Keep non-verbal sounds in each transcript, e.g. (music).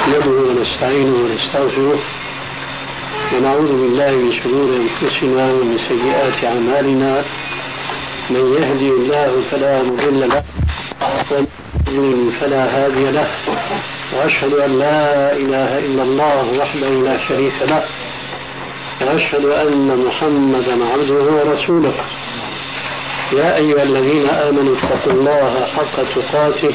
نحمده ونستعينه ونستغفره ونعوذ بالله من شرور أنفسنا ومن سيئات أعمالنا. من يهدي الله فلا مضل له ومن يضلل فلا هادي له. وأشهد أن لا إله إلا الله وحده لا شريك له. وأشهد أن محمدا عبده ورسوله. يا أيها الذين آمنوا اتقوا الله حق تقاته.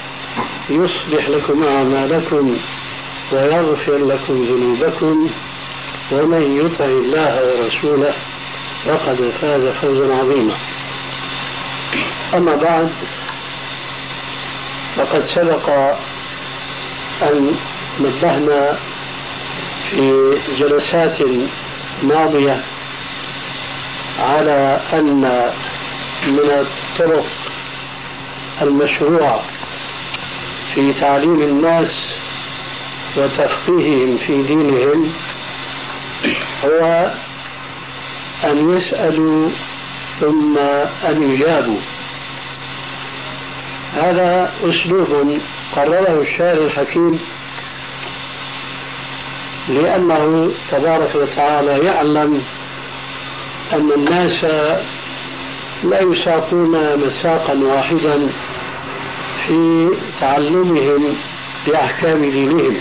يصلح لكم أعمالكم ويغفر لكم ذنوبكم ومن يطع الله ورسوله فقد فاز فوزا عظيما. أما بعد فقد سبق أن نبهنا في جلسات ماضية على أن من الطرق المشروعة في تعليم الناس وتفقيههم في دينهم هو أن يسألوا ثم أن يجابوا. هذا أسلوب قرره الشاعر الحكيم لأنه تبارك وتعالى يعلم أن الناس لا يساقون مساقا واحدا في تعلمهم لأحكام دينهم.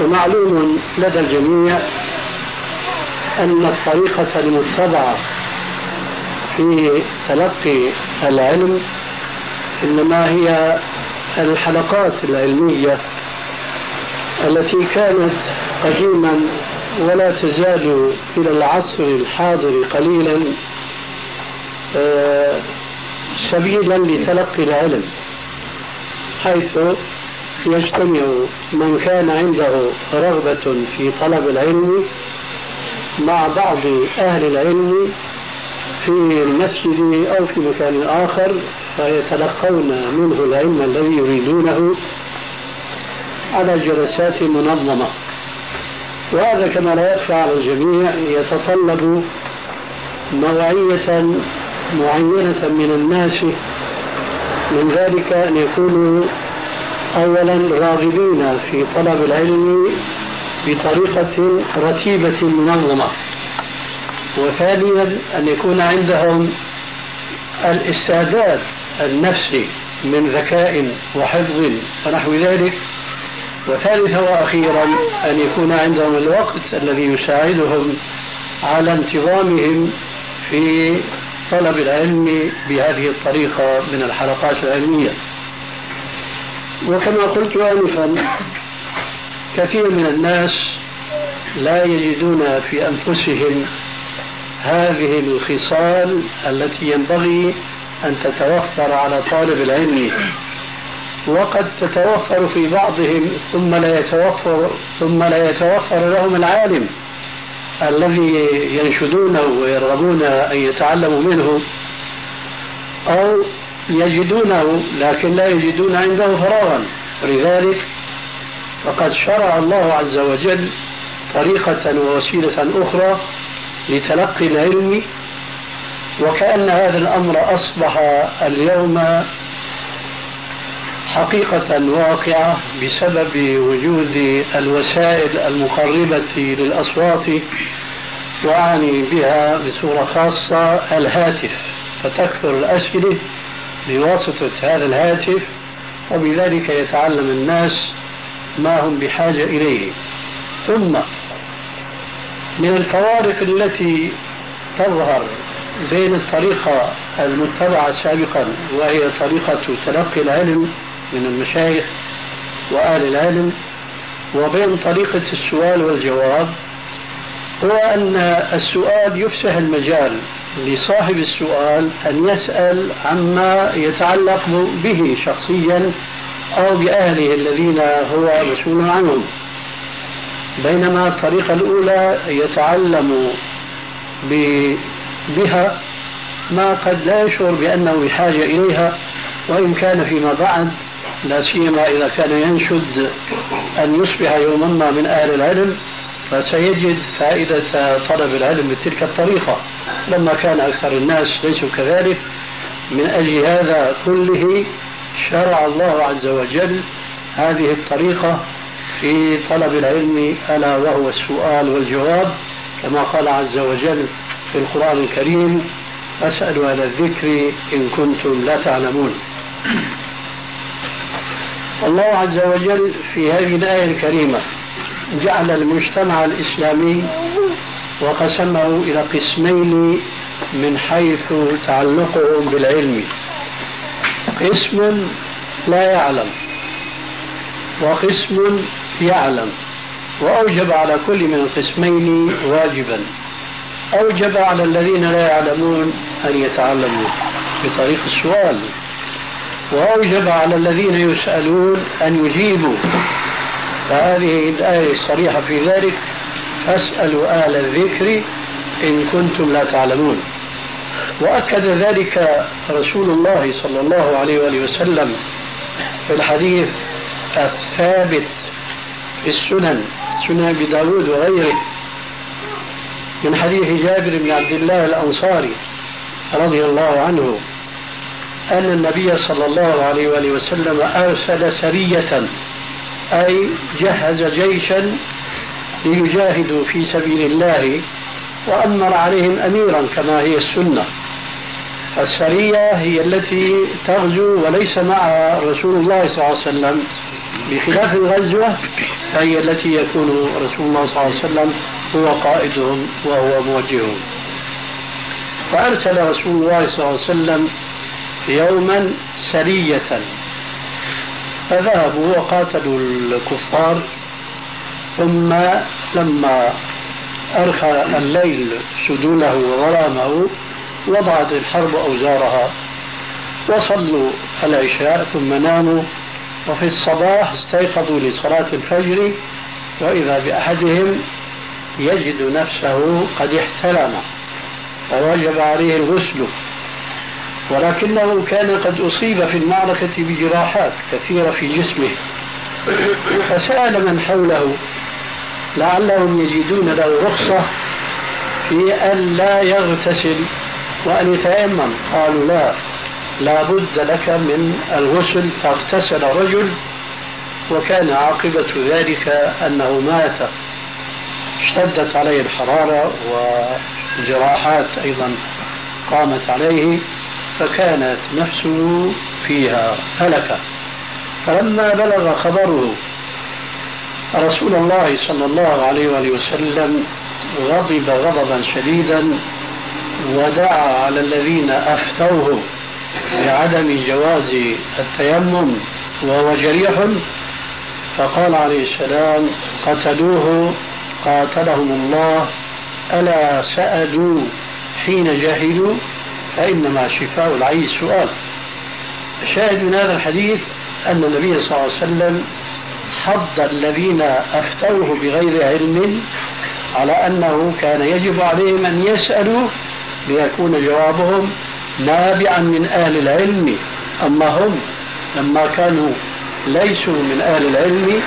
ومعلوم لدى الجميع أن الطريقة المتبعة في تلقي العلم إنما هي الحلقات العلمية التي كانت قديما ولا تزال إلى العصر الحاضر قليلا. آه سبيلا لتلقي العلم حيث يجتمع من كان عنده رغبة في طلب العلم مع بعض أهل العلم في المسجد أو في مكان آخر فيتلقون منه العلم الذي يريدونه على جلسات منظمة. وهذا كما لا يخفى على الجميع يتطلب نوعية معينة من الناس من ذلك أن يكونوا أولا راغبين في طلب العلم بطريقة رتيبة منظمة. وثانيا أن يكون عندهم الاستعداد النفسي من ذكاء وحفظ ونحو ذلك. وثالثا وأخيرا أن يكون عندهم الوقت الذي يساعدهم على انتظامهم في طلب العلم بهذه الطريقة من الحلقات العلمية. وكما قلت آنفا كثير من الناس لا يجدون في أنفسهم هذه الخصال التي ينبغي أن تتوفر على طالب العلم. وقد تتوفر في بعضهم ثم لا يتوفر ثم لا يتوفر لهم العالم. الذي ينشدونه ويرغبون أن يتعلموا منه أو يجدونه لكن لا يجدون عنده فراغا. ولذلك فقد شرع الله عز وجل طريقة ووسيلة أخرى لتلقي العلم وكأن هذا الأمر أصبح اليوم حقيقة واقعة بسبب وجود الوسائل المقربة للأصوات وأعني بها بصورة خاصة الهاتف فتكثر الأسئلة بواسطة هذا الهاتف وبذلك يتعلم الناس ما هم بحاجة إليه. ثم من الفوارق التي تظهر بين الطريقة المتبعة سابقا وهي طريقة تلقي العلم من المشايخ وأهل العلم وبين طريقة السؤال والجواب هو أن السؤال يفسح المجال لصاحب السؤال أن يسأل عما يتعلق به شخصيا أو بأهله الذين هو مسؤول عنهم. بينما الطريقة الأولى يتعلم بها ما قد لا يشعر بأنه بحاجة إليها وإن كان فيما بعد لا سيما إذا كان ينشد أن يصبح يوما ما من أهل العلم فسيجد فائدة طلب العلم بتلك الطريقة. لما كان أكثر الناس ليسوا كذلك من أجل هذا كله شرع الله عز وجل هذه الطريقة في طلب العلم ألا وهو السؤال والجواب. كما قال عز وجل في القرآن الكريم فاسألوا أهل الذكر إن كنتم لا تعلمون. الله عز وجل في هذه الآية الكريمة جعل المجتمع الإسلامي وقسمه إلى قسمين من حيث تعلقهم بالعلم. قسم لا يعلم وقسم يعلم. وأوجب على كل من القسمين واجبا. أوجب على الذين لا يعلمون أن يتعلموا بطريق السؤال. وأوجب على الذين يسألون أن يجيبوا. فهذه الآية الصريحة في ذلك فاسألوا أهل الذكر إن كنتم لا تعلمون. وأكد ذلك رسول الله صلى الله عليه وآله وسلم في الحديث الثابت في السنن سنن أبي داود وغيره من حديث جابر بن عبد الله الأنصاري رضي الله عنه. أن النبي صلى الله عليه وآله وسلم أرسل سرية أي جهز جيشا ليجاهدوا في سبيل الله وأمر عليهم أميرا كما هي السنة. السرية هي التي تغزو وليس معها رسول الله صلى الله عليه وسلم. بخلاف الغزوة فهي التي يكون رسول الله صلى الله عليه وسلم هو قائدهم وهو موجههم. فأرسل رسول الله صلى الله عليه وسلم يوما سرية. فذهبوا وقاتلوا الكفار ثم لما أرخى الليل سدوله وظلامه وضعت الحرب أوزارها وصلوا العشاء ثم ناموا وفي الصباح استيقظوا لصلاة الفجر وإذا بأحدهم يجد نفسه قد احتلم فوجب عليه الغسل. ولكنه كان قد أصيب في المعركة بجراحات كثيرة في جسمه. فسأل من حوله لعلهم يجدون له رخصة في أن لا يغتسل وأن يتيمم. قالوا لا لا بد لك من الغسل. فاغتسل رجل وكان عاقبة ذلك أنه مات. اشتدت عليه الحرارة وجراحات أيضا قامت عليه. فكانت نفسه فيها هلكة فلما بلغ خبره رسول الله صلى الله عليه وآله وسلم غضب غضبا شديدا ودعا على الذين أفتوه بعدم جواز التيمم وهو جريح. فقال عليه السلام قتلوه قاتلهم الله ألا سألوا حين جهلوا فإنما شفاء العي السؤال الشاهد من هذا الحديث أن النبي صلى الله عليه وسلم حض الذين أفتوه بغير علم على أنه كان يجب عليهم أن يسألوا ليكون جوابهم نابعا من أهل العلم. أما هم لما كانوا ليسوا من أهل العلم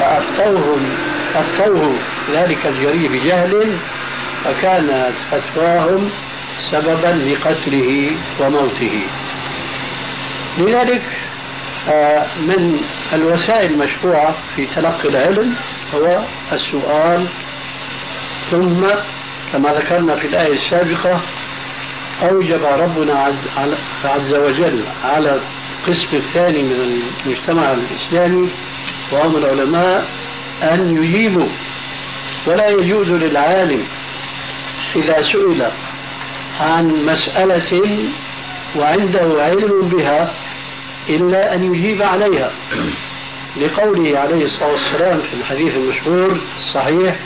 فأفتوهم أفتوه ذلك الجري بجهل فكانت فتواهم سببا لقتله وموته. لذلك آه، من الوسائل المشروعة في تلقي العلم هو السؤال ثم كما ذكرنا في الآية السابقة أوجب ربنا عز, وجل على القسم الثاني من المجتمع الإسلامي وهم العلماء أن يجيبوا ولا يجوز للعالم إذا سئل عن مسألة وعنده علم بها إلا أن يجيب عليها. لقوله عليه الصلاة والسلام في الحديث المشهور الصحيح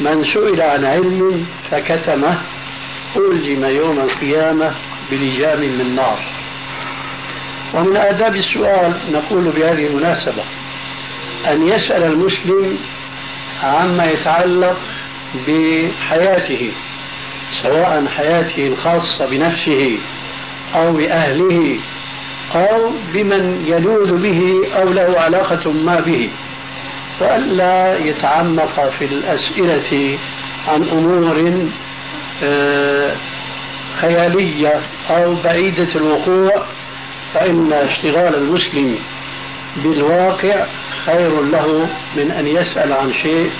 من سئل عن علم فكتمه ألزم يوم القيامة بلجام من نار. ومن آداب السؤال نقول بهذه المناسبة أن يسأل المسلم عما يتعلق بحياته. سواء حياته الخاصة بنفسه أو بأهله أو بمن يلوذ به أو له علاقة ما به وألا يتعمق في الأسئلة عن أمور آه، خيالية أو بعيدة الوقوع فإن اشتغال المسلم بالواقع خير له من أن يسأل عن شيء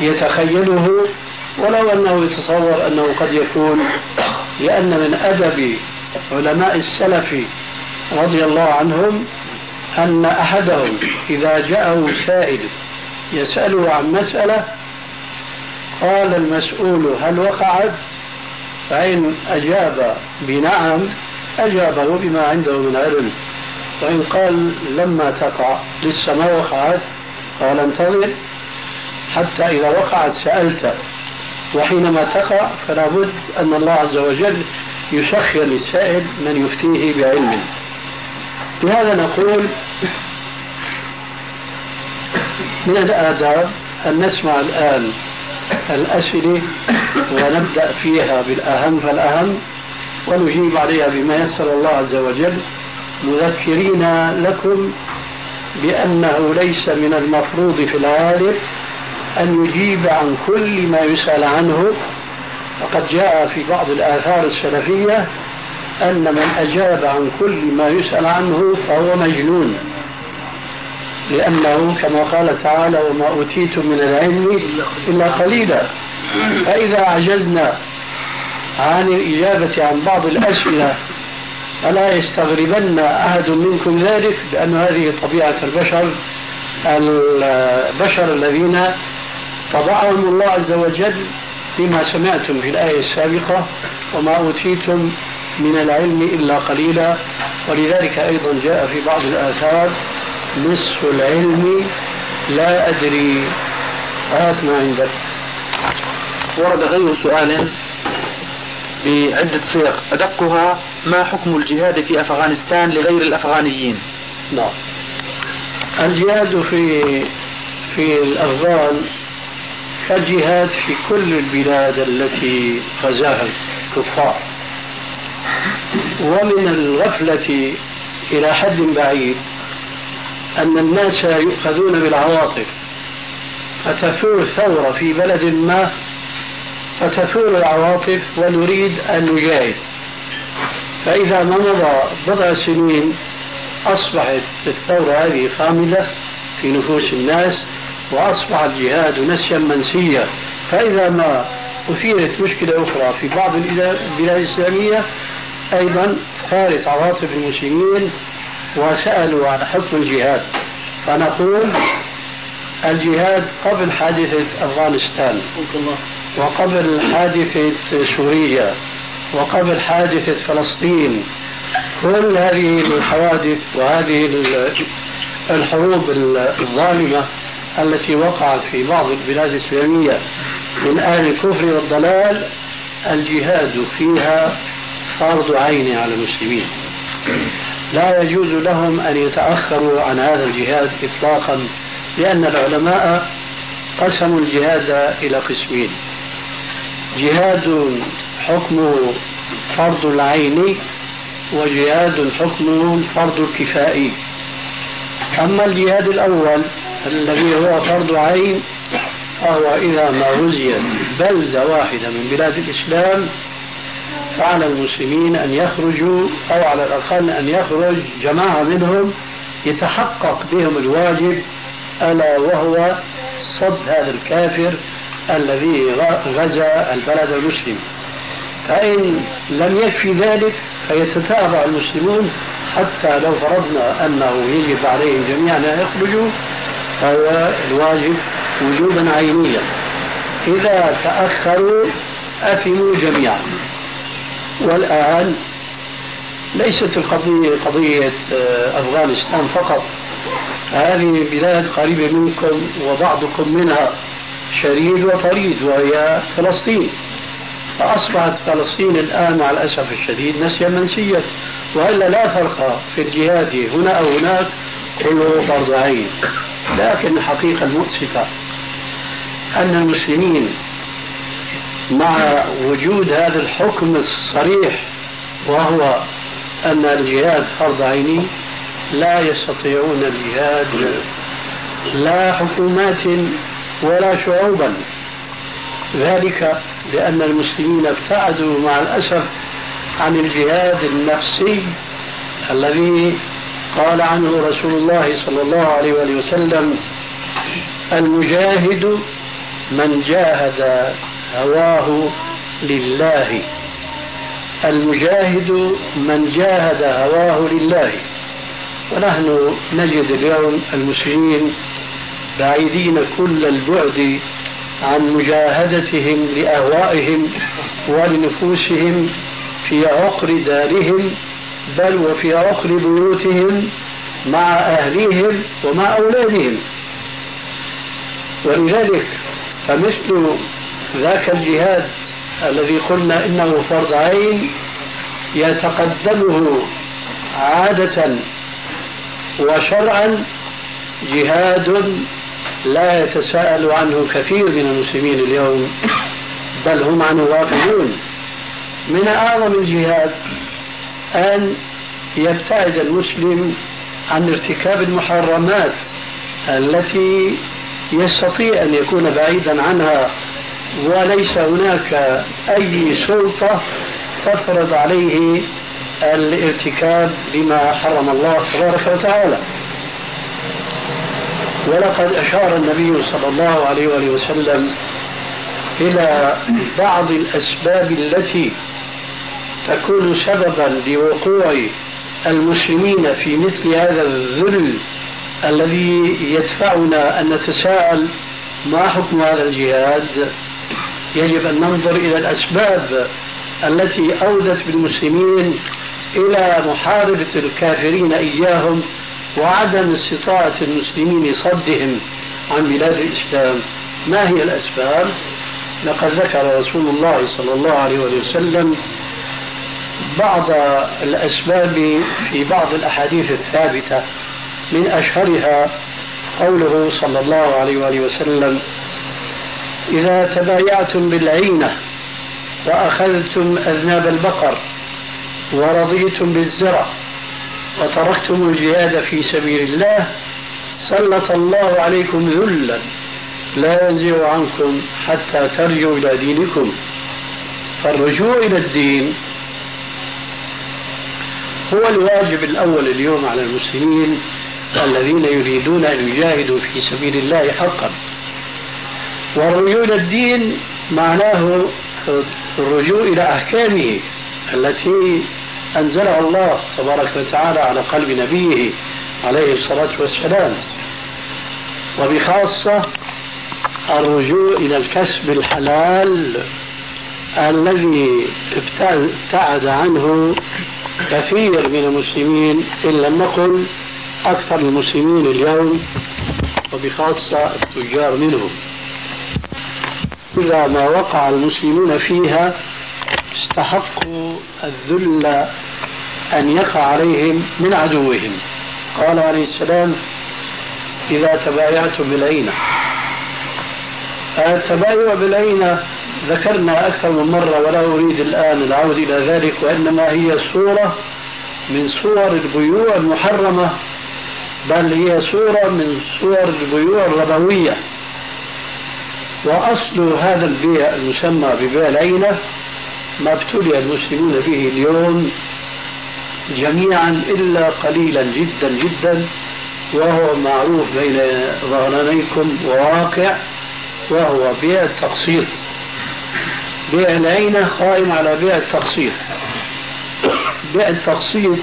يتخيله ولو أنه يتصور أنه قد يكون لأن من أدب علماء السلف رضي الله عنهم أن أحدهم إذا جاءه سائل يسأله عن مسألة قال المسؤول هل وقعت؟ فإن أجاب بنعم أجابه بما عنده من علم. وإن قال لما تقع لسه ما وقعت؟ قال انتظر حتى إذا وقعت سألت. وحينما تقع فلا بد أن الله عز وجل يسخر للسائل من يفتيه بعلم. لهذا نقول من الآداب أن نسمع الآن الأسئلة ونبدأ فيها بالأهم فالأهم ونجيب عليها بما يسر الله عز وجل. مذكرين لكم بأنه ليس من المفروض في العالم أن يجيب عن كل ما يسأل عنه. وقد جاء في بعض الآثار السلفية أن من أجاب عن كل ما يسأل عنه فهو مجنون لأنه كما قال تعالى وما أوتيتم من العلم إلا قليلا فإذا عجزنا عن الإجابة عن بعض الأسئلة فلا يستغربن أحد منكم ذلك لأن هذه طبيعة البشر البشر الذين طبعهم الله عز وجل فيما سمعتم في الآية السابقة وما أوتيتم من العلم إلا قليلا. ولذلك أيضا جاء في بعض الآثار نصف العلم لا أدري. هات ما عندك؟ ورد غير سؤال بعدة صيغ. أدقها ما حكم الجهاد في أفغانستان لغير الأفغانيين؟ نعم. الجهاد في في الأفغان كالجهاد في كل البلاد التي غزاها الكفار. ومن الغفلة إلى حد بعيد أن الناس يؤخذون بالعواطف فتثور ثورة في بلد ما فتثور العواطف ونريد أن نجاهد. فإذا ما مضى بضع سنين أصبحت الثورة هذه خاملة في نفوس الناس وأصبح الجهاد نسيا منسيا. فإذا ما أثيرت مشكلة أخرى في بعض البلاد الإسلامية أيضا ثارت عواطف المسلمين وسألوا عن حكم الجهاد. فنقول الجهاد قبل حادثة أفغانستان وقبل حادثة سوريا وقبل حادثة فلسطين. كل هذه الحوادث وهذه الحروب الظالمة التي وقعت في بعض البلاد الإسلامية من أهل الكفر والضلال الجهاد فيها فرض عين على المسلمين. لا يجوز لهم أن يتأخروا عن هذا الجهاد إطلاقا لأن العلماء قسموا الجهاد إلى قسمين. جهاد حكمه فرض العين وجهاد حكمه فرض الكفائي أما الجهاد الأول الذي هو فرض عين فهو إذا ما غزيت بلدة واحدة من بلاد الإسلام فعلى المسلمين أن يخرجوا أو على الأقل أن يخرج جماعة منهم يتحقق بهم الواجب ألا وهو صد هذا الكافر الذي غزا البلد المسلم. فإن لم يكفي ذلك فيتتابع المسلمون حتى لو فرضنا أنه يجب عليهم جميعا أن يخرجوا فهو الواجب وجوبا عينيا. إذا تأخروا أثموا جميعا. والآن ليست القضية قضية آه، أفغانستان فقط. هذه بلاد قريبة منكم وبعضكم منها شريد وطريد وهي فلسطين. فأصبحت فلسطين الآن مع الأسف الشديد نسيا منسيا. وإلا لا فرق في الجهاد هنا أو هناك كله فرض عين لكن الحقيقة المؤسفة أن المسلمين مع وجود هذا الحكم الصريح وهو أن الجهاد فرض عيني لا يستطيعون الجهاد لا حكومات ولا شعوبا. ذلك لأن المسلمين ابتعدوا مع الأسف عن الجهاد النفسي الذي قال عنه رسول الله صلى الله عليه وآله وسلم المجاهد من جاهد هواه لله. المجاهد من جاهد هواه لله. ونحن نجد اليوم المسلمين بعيدين كل البعد عن مجاهدتهم لأهوائهم ولنفوسهم في عقر دارهم بل وفي عقر بيوتهم مع أهليهم ومع أولادهم. ولذلك فمثل ذاك الجهاد الذي قلنا إنه فرض عين يتقدمه عادة وشرعا جهاد لا يتساءل عنه كثير من المسلمين اليوم بل هم عنه واقفون من أعظم الجهاد أن يبتعد المسلم عن ارتكاب المحرمات التي يستطيع أن يكون بعيدا عنها وليس هناك أي سلطة تفرض عليه الارتكاب لما حرم الله تبارك وتعالى. ولقد أشار النبي صلى الله عليه وسلم إلى بعض الأسباب التي تكون سببا لوقوع المسلمين في مثل هذا الذل الذي يدفعنا أن نتساءل ما حكم هذا الجهاد يجب أن ننظر إلى الأسباب التي أودت بالمسلمين إلى محاربة الكافرين إياهم وعدم استطاعة المسلمين صدهم عن بلاد الإسلام ما هي الأسباب؟ لقد ذكر رسول الله صلى الله عليه وسلم بعض الأسباب في بعض الأحاديث الثابتة من أشهرها قوله صلى الله عليه وآله وسلم إذا تبايعتم بالعينة وأخذتم أذناب البقر ورضيتم بالزرع وتركتم الجهاد في سبيل الله سلط الله عليكم ذلا لا ينزع عنكم حتى ترجعوا إلى دينكم. فالرجوع إلى الدين هو الواجب الأول اليوم على المسلمين الذين يريدون أن يجاهدوا في سبيل الله حقا. إلى الدين معناه الرجوع إلى أحكامه التي أنزلها الله تبارك وتعالى على قلب نبيه عليه الصلاة والسلام. وبخاصة الرجوع إلى الكسب الحلال الذي ابتعد عنه كثير من المسلمين إن لم نقل أكثر المسلمين اليوم وبخاصة التجار منهم. إذا ما وقع المسلمون فيها استحقوا الذل أن يقع عليهم من عدوهم. قال عليه السلام إذا تبايعتم بالعينة. التبايع بالعينة؟ ذكرنا أكثر من مرة ولا أريد الآن العود إلى ذلك وإنما هي صورة من صور البيوع المحرمة بل هي صورة من صور البيوع الربوية. وأصل هذا البيع المسمى ببيع العينة ما ابتلي المسلمون به اليوم جميعا إلا قليلا جدا جدا وهو معروف بين ظهرانيكم وواقع وهو بيع التقسيط بيع العينة قائم على بيع التقسيط بيع التقسيط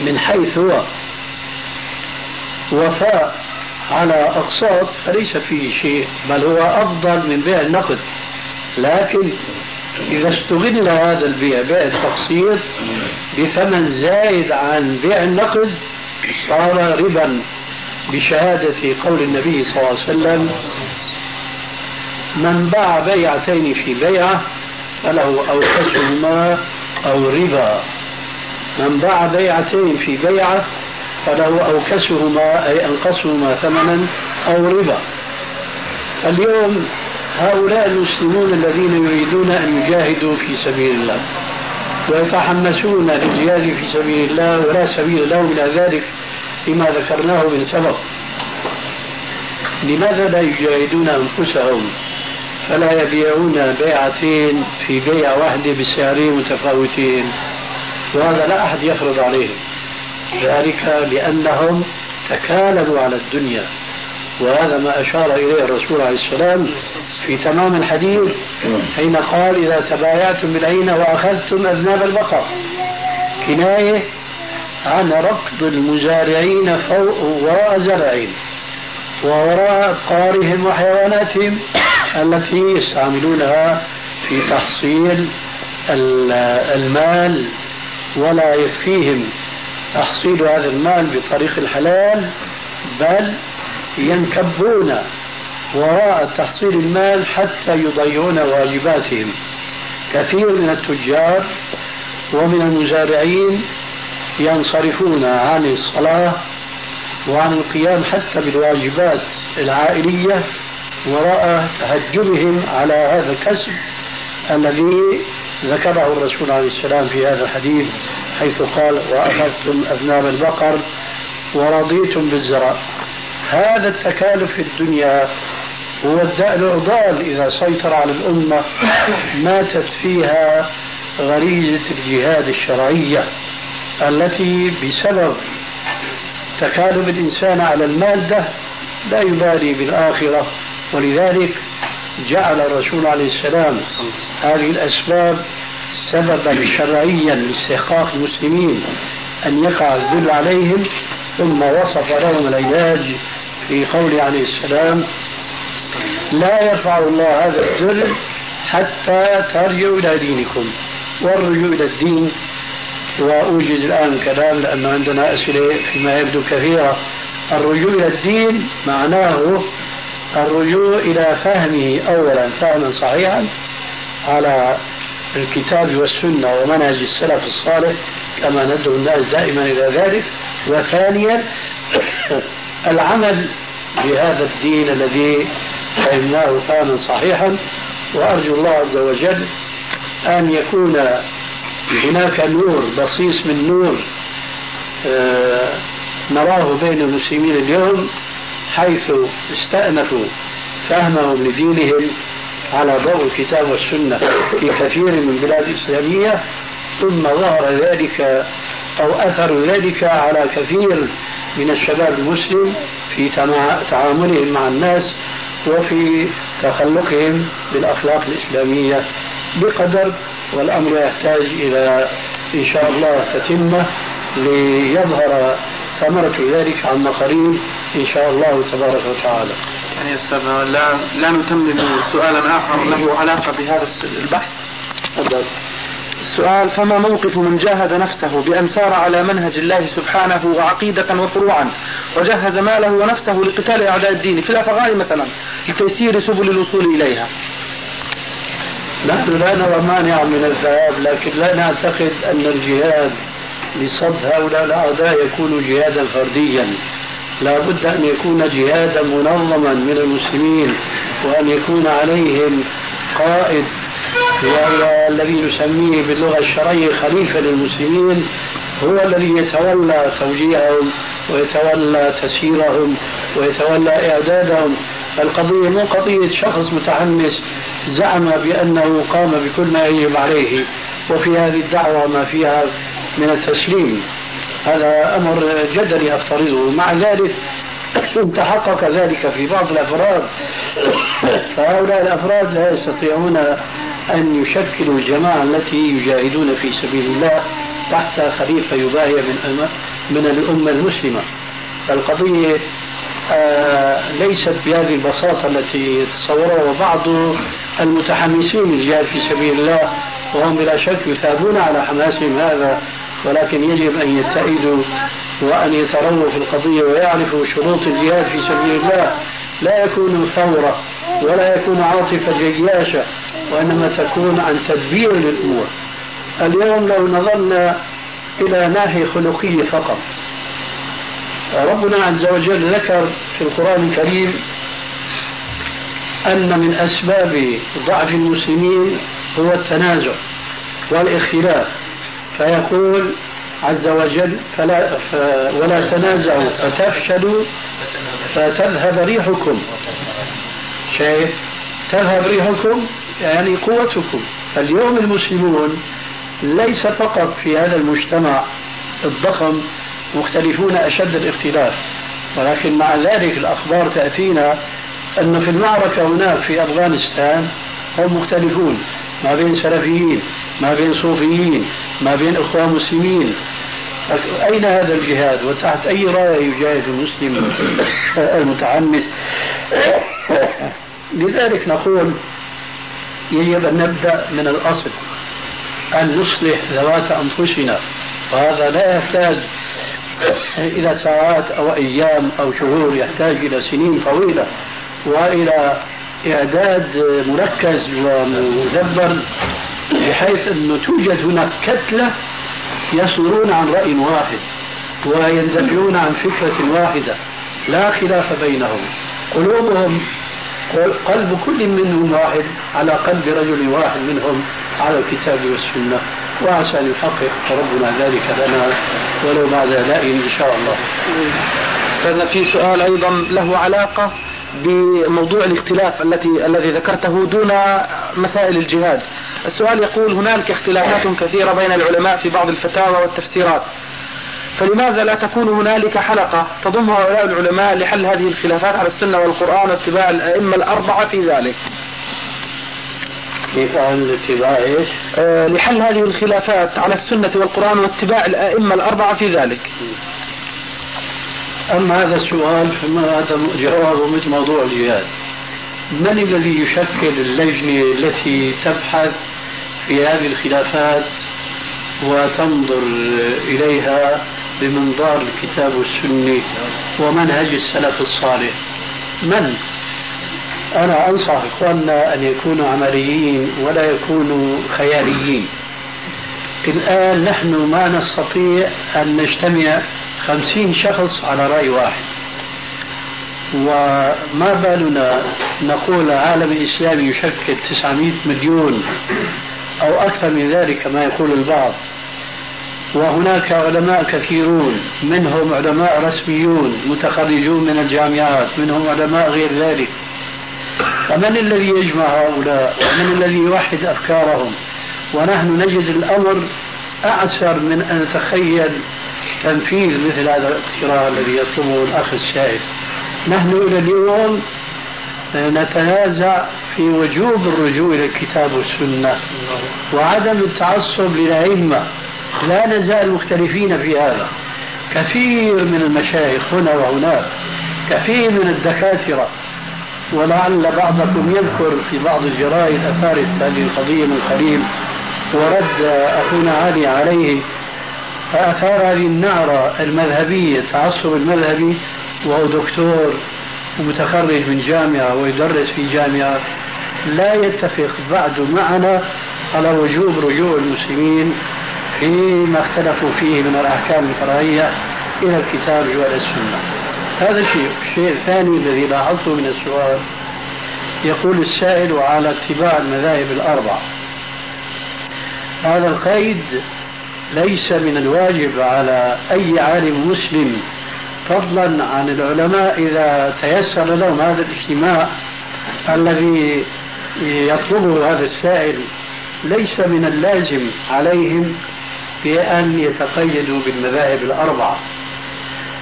من حيث هو وفاء على أقساط فليس فيه شيء بل هو أفضل من بيع النقد. لكن إذا استغل هذا البيع بيع التقسيط بثمن زايد عن بيع النقد صار ربا بشهادة قول النبي صلى الله عليه وسلم من باع بيعتين في بيعة فله أوكسهما أو ربا. من باع بيعتين في بيعة فله أوكسهما أي أنقصهما ثمنا أو ربا. اليوم هؤلاء المسلمون الذين يريدون أن يجاهدوا في سبيل الله ويتحمسون للجهاد في سبيل الله ولا سبيل لهم إلى ذلك لما ذكرناه من سبق. لماذا لا يجاهدون أنفسهم؟ فلا يبيعون بيعتين في بيع واحدة بسعرين متفاوتين وهذا لا أحد يفرض عليهم ذلك لأنهم تكالبوا على الدنيا وهذا ما أشار إليه الرسول عليه السلام في تمام الحديث حين قال إذا تبايعتم بالعين وأخذتم أذناب البقر. كناية عن ركض المزارعين فوق وراء زرعهم ووراء أبقارهم وحيواناتهم. التي يستعملونها في تحصيل المال ولا يكفيهم تحصيل هذا المال بطريق الحلال بل ينكبون وراء تحصيل المال حتى يضيعون واجباتهم. كثير من التجار ومن المزارعين ينصرفون عن الصلاة وعن القيام حتى بالواجبات العائلية وراء تهجمهم على هذا الكسب الذي ذكره الرسول عليه السلام في هذا الحديث حيث قال وأخذتم أذناب البقر ورضيتم بالزرع. هذا التكالف في الدنيا هو الداء العضال إذا سيطر على الأمة ماتت فيها غريزة الجهاد الشرعية التي بسبب تكالب الإنسان على المادة لا يبالي بالآخرة. ولذلك جعل الرسول عليه السلام هذه الأسباب سببا شرعيا لاستحقاق المسلمين أن يقع الذل عليهم ثم وصف لهم العلاج في قوله عليه السلام لا يرفع الله هذا الذل حتى ترجعوا إلى دينكم والرجوع إلى الدين. وأوجد الآن كلام لأنه عندنا أسئلة فيما يبدو كثيرة. الرجوع إلى الدين معناه الرجوع إلى فهمه أولا فهما صحيحا على الكتاب والسنة ومنهج السلف الصالح كما ندعو الناس دائما إلى ذلك. وثانيا (coughs) العمل بهذا الدين الذي فهمناه فهما صحيحا. وأرجو الله عز وجل أن يكون هناك نور بصيص من نور آه، نراه بين المسلمين اليوم. حيث استأنفوا فهمهم لدينهم على ضوء الكتاب والسنة في كثير من البلاد الإسلامية ثم ظهر ذلك أو أثر ذلك على كثير من الشباب المسلم في تعاملهم مع الناس وفي تخلقهم بالأخلاق الإسلامية. بقدر والأمر يحتاج إلى إن شاء الله تتمة ليظهر ثمرة ذلك عما قريب إن شاء الله تبارك وتعالى. يعني أستاذ لا, لا نتمم سؤالا آخر له علاقة بهذا البحث. تفضل. السؤال فما موقف من جاهد نفسه بأن سار على منهج الله سبحانه وعقيدة وفروعا وجهز ماله ونفسه لقتال أعداء الدين في الأفغان مثلا لتيسير سبل الوصول إليها؟ نحن لا نرى مانع من الذهاب لكن لا نعتقد أن الجهاد لصد هؤلاء الأعداء يكون جهادا فرديا. لا بد أن يكون جهادا منظما من المسلمين وأن يكون عليهم قائد. وهو الذي نسميه باللغة الشرعية خليفة للمسلمين هو الذي يتولى توجيههم ويتولى تسييرهم ويتولى إعدادهم. القضية مو قضية شخص متحمس زعم بأنه قام بكل ما يجب عليه وفي هذه الدعوة ما فيها من التسليم. هذا أمر جدلي أفترضه. مع ذلك تحقق ذلك في بعض الأفراد فهؤلاء الأفراد لا يستطيعون أن يشكلوا الجماعة التي يجاهدون في سبيل الله تحت خليفة يباهي من من الأمة المسلمة. القضية آه ليست بهذه البساطة التي تصورها وبعض المتحمسين للجهاد في سبيل الله وهم بلا شك يثابون على حماسهم هذا ولكن يجب أن يتئدوا وأن يترووا في القضية ويعرفوا شروط الجهاد في سبيل الله. لا يكون ثورة ولا يكون عاطفة جياشة وإنما تكون عن تدبير للأمور. اليوم لو نظرنا إلى ناحية خلقية فقط ربنا عز وجل ذكر في القرآن الكريم أن من أسباب ضعف المسلمين هو التنازع والاختلاف فيقول عز وجل فلا ف ولا تنازعوا فتفشلوا فتذهب ريحكم. شايف؟ تذهب ريحكم يعني قوتكم. اليوم المسلمون ليس فقط في هذا المجتمع الضخم مختلفون أشد الاختلاف ولكن مع ذلك الأخبار تأتينا أن في المعركة هناك في أفغانستان هم مختلفون ما بين سلفيين. ما بين صوفيين ما بين إخوان مسلمين. أين هذا الجهاد؟ وتحت أي راية يجاهد المسلم المتعمد؟ لذلك نقول يجب أن نبدأ من الأصل أن نصلح ذوات أنفسنا. وهذا لا يحتاج إلى ساعات أو أيام أو شهور يحتاج إلى سنين طويلة وإلى إعداد مركز ومدبر بحيث أنه توجد هناك كتلة يصدرون عن رأي واحد ويندفعون عن فكرة واحدة. لا خلاف بينهم. قلوبهم قلب كل منهم واحد على قلب رجل واحد منهم على الكتاب والسنة. وعسى أن يحقق ربنا ذلك لنا ولو بعد لا إن شاء الله. أستاذنا في سؤال أيضا له علاقة بموضوع الاختلاف التي الذي ذكرته دون مسائل الجهاد. السؤال يقول هنالك اختلافات كثيرة بين العلماء في بعض الفتاوى والتفسيرات. فلماذا لا تكون هنالك حلقة تضم هؤلاء العلماء لحل هذه الخلافات على السنة والقرآن واتباع الأئمة الأربعة في ذلك؟ كيف اتباع إيش؟ آه لحل هذه الخلافات على السنة والقرآن واتباع الأئمة الأربعة في ذلك. أما هذا السؤال فما هذا جوابه مثل موضوع الجهاد؟ من الذي يشكل اللجنة التي تبحث في هذه الخلافات وتنظر إليها بمنظار الكتاب والسنة ومنهج السلف الصالح؟ من؟ أنا أنصح إخواننا أن يكونوا عمليين ولا يكونوا خياليين. الآن نحن ما نستطيع أن نجتمع خمسين شخص على رأي واحد. وما بالنا نقول عالم الإسلامي يشكل 900 مليون أو أكثر من ذلك كما يقول البعض. وهناك علماء كثيرون منهم علماء رسميون متخرجون من الجامعات منهم علماء غير ذلك. فمن الذي يجمع هؤلاء؟ ومن الذي يوحد أفكارهم؟ ونحن نجد الأمر أعسر من أن نتخيل تنفيذ مثل هذا الاقتراح الذي يطلبه الأخ السائل نحن إلى اليوم نتنازع في وجوب الرجوع إلى الكتاب والسنة وعدم التعصب للأئمة. لا نزال مختلفين في هذا. كثير من المشايخ هنا وهناك كثير من الدكاترة ولعل بعضكم يذكر في بعض الجرائد أثارت هذه القضية من قريب ورد أخونا علي عليه فأثار هذه النعرة المذهبية التعصب المذهبي وهو دكتور ومتخرج من جامعة ويدرس في جامعة لا يتفق بعد معنا على وجوب رجوع المسلمين فيما اختلفوا فيه من الأحكام الفرعية إلى الكتاب والسنة هذا شيء الشيء الثاني الذي لاحظته من السؤال يقول السائل على اتباع المذاهب الأربع هذا القيد ليس من الواجب على أي عالم مسلم فضلا عن العلماء إذا تيسر لهم هذا الاجتماع الذي يطلبه هذا السائل. ليس من اللازم عليهم بأن يتقيدوا بالمذاهب الأربعة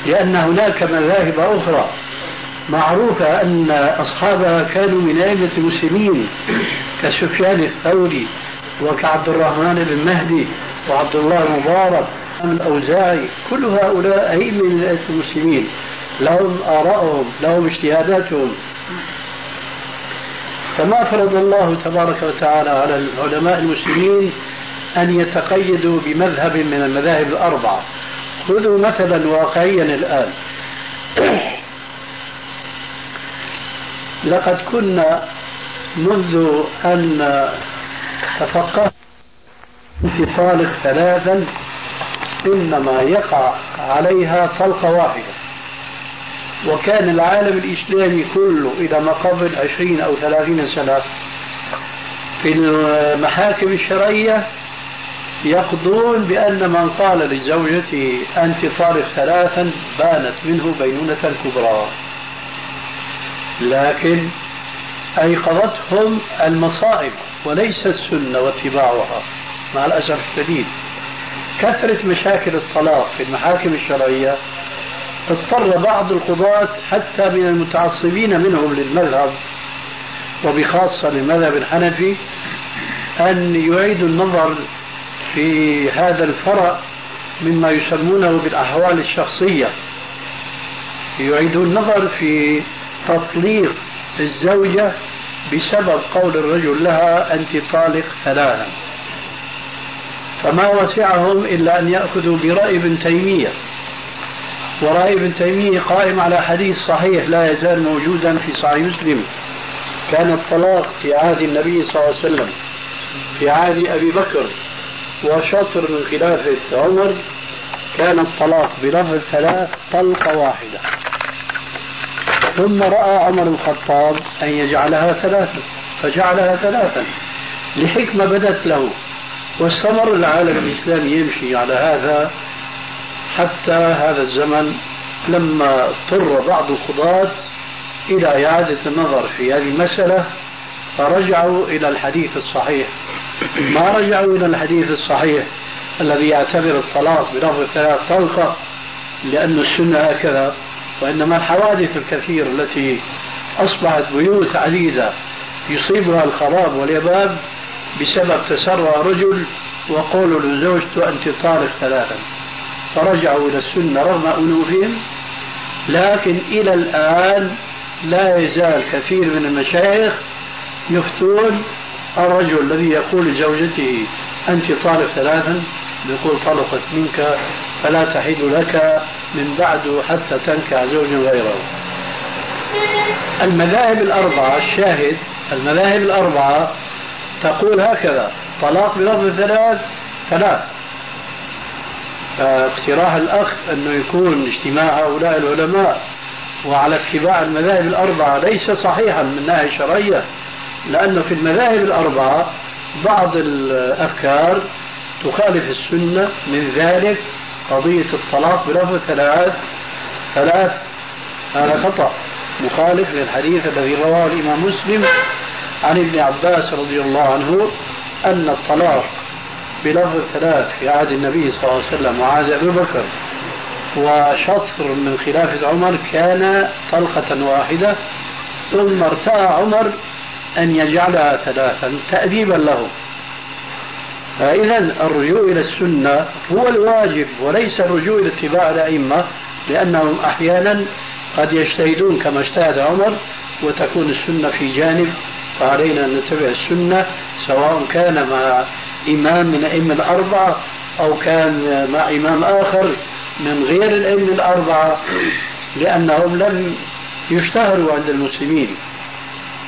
لأن هناك مذاهب أخرى معروفة أن أصحابها كانوا من أئمة المسلمين كسفيان الثوري وكعبد الرحمن بن مهدي وعبد الله المبارك الأوزاعي كل هؤلاء أئمة من المسلمين. لهم آراءهم لهم اجتهاداتهم. فما فرض الله تبارك وتعالى على العلماء المسلمين أن يتقيدوا بمذهب من المذاهب الأربعة. خذوا مثلا واقعيا الآن. لقد كنا منذ أن تفقهت طالق ثلاثا إنما يقع عليها طلقة واحدة. وكان العالم الإسلامي كله إلى ما قبل عشرين أو ثلاثين سنة في المحاكم الشرعية يقضون بأن من قال لزوجته أنت طالق ثلاثا بانت منه بينونة كبرى. لكن أيقظتهم المصائب وليس السنة واتباعها. مع الأسف الشديد. كثرة مشاكل الطلاق في المحاكم الشرعية اضطر بعض القضاة حتى من المتعصبين منهم للمذهب وبخاصة للمذهب الحنفي أن يعيدوا النظر في هذا الفرع مما يسمونه بالأحوال الشخصية. يعيدوا النظر في تطليق الزوجة بسبب قول الرجل لها أنت طالق ثلاثا فما وسعهم إلا أن يأخذوا برأي ابن تيمية. ورأي ابن تيمية قائم على حديث صحيح لا يزال موجودا في صحيح مسلم. كان الطلاق في عهد النبي صلى الله عليه وسلم في عهد أبي بكر وشطر من خلافة عمر. كان الطلاق بلفظ ثلاث طلقة واحدة. ثم رأى عمر الخطاب أن يجعلها ثلاثا فجعلها ثلاثا لحكمة بدت له. واستمر العالم الإسلامي يمشي على هذا حتى هذا الزمن لما اضطر بعض القضاة إلى إعادة النظر في هذه المسألة فرجعوا إلى الحديث الصحيح. ما رجعوا إلى الحديث الصحيح الذي يعتبر الطلاق بلفظ ثلاث طلقة لأن السنة هكذا وإنما الحوادث الكثيرة التي أصبحت بيوت عديدة يصيبها الخراب واليباب بسبب تسرع رجل وقول لزوجته أنت طالق ثلاثا فرجعوا إلى السنة رغم أنوفهم لكن إلى الآن لا يزال كثير من المشايخ يفتون الرجل الذي يقول لزوجته أنت طالق ثلاثا يقول طلقت منك فلا تحل لك من بعد حتى تنكح زوجا غيره. المذاهب الأربعة الشاهد المذاهب الأربعة تقول هكذا. طلاق بلفظ ثلاث ثلاث. فاقتراح الأخ أنه يكون اجتماع هؤلاء العلماء وعلى اتباع المذاهب الأربعة ليس صحيحا من ناحية شرعية لأنه في المذاهب الأربعة بعض الأفكار تخالف السنة. من ذلك قضية الطلاق بلفظ ثلاث ثلاث هذا خطأ. مخالف للحديث الذي رواه الإمام مسلم عن ابن عباس رضي الله عنه أن الطلاق بلفظ ثلاث في عهد النبي صلى الله عليه وسلم وعهد أبي بكر وشطر من خلافة عمر كان طلقة واحدة ثم ارتأى عمر أن يجعلها ثلاثا تأديبا له. فإذا الرجوع إلى السنة هو الواجب وليس الرجوع إلى اتباع الأئمة لأنهم أحيانا قد يجتهدون كما اجتهد عمر وتكون السنة في جانب فعلينا أن نتبع السنة سواء كان مع إمام من الأئمة الأربعة أو كان مع إمام آخر من غير الأئمة الأربعة لأنهم لم يشتهروا عند المسلمين.